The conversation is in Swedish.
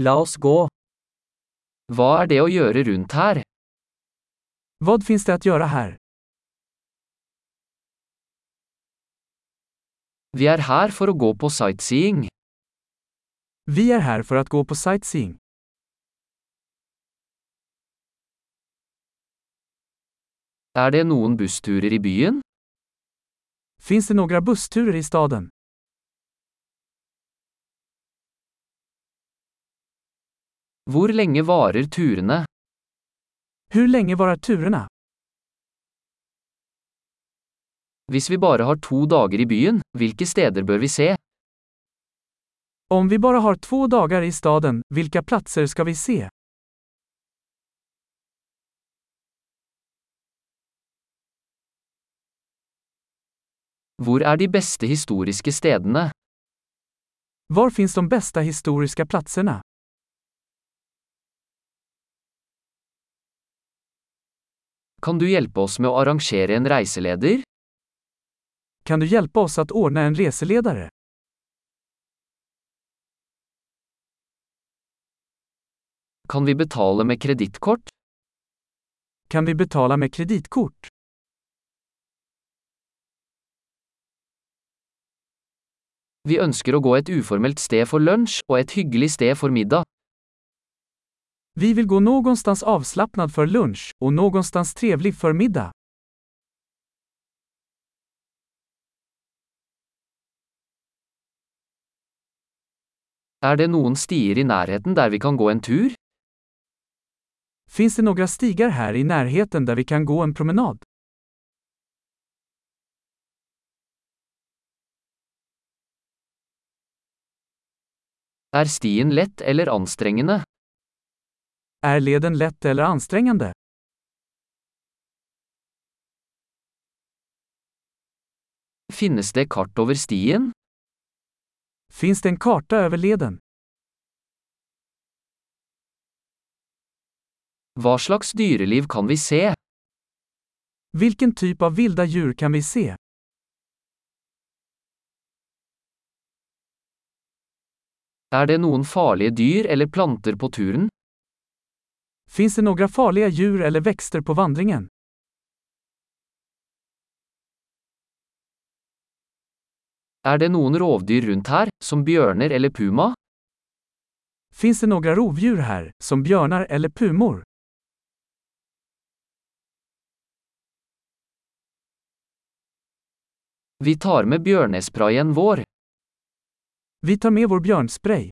La oss gå. Hva er det å gjøre rundt her? Vad finns det att göra här? Vi er her for å gå på sightseeing. Vi är här för att gå på sightseeing. Er det noen bussturer i byen? Finns det några bussturer i staden? Hvor lenge varer turene? Hur länge varar turerna? Hvis vi bare har to dager i byen, hvilke steder bør vi se? Om vi bara har två dagar i staden, vilka platser ska vi se? Hvor er de beste historiske stedene? Var finns de bästa historiska platserna? Kan du hjelpe oss med å arrangere en reiseleder? Kan du hjälpa oss att ordna en reseledare? Kan vi betale med kredittkort? Kan vi betala med kreditkort? Vi ønsker å gå et uformelt sted for lunsj og et hyggelig sted for middag. Vi vill gå någonstans avslappnad för lunch och någonstans trevlig för middag. Er det noen stier i nærheten der vi kan gå en tur? Finns det några stigar här i närheten där vi kan gå en promenad? Er stien lett eller anstrengende? Är leden lätt eller ansträngande? Finnes det kart over stien? Finns det en karta över leden? Hva slags dyreliv kan vi se? Vilken typ av vilda djur kan vi se? Er det noen farlige dyr eller planter på turen? Finns det några farliga djur eller växter på vandringen? Er det noen rovdyr rundt her, som bjørner eller puma? Finns det några rovdjur här, som björnar eller pumor? Vi tar med bjørnesprayen vår. Vi tar med vår björnspray.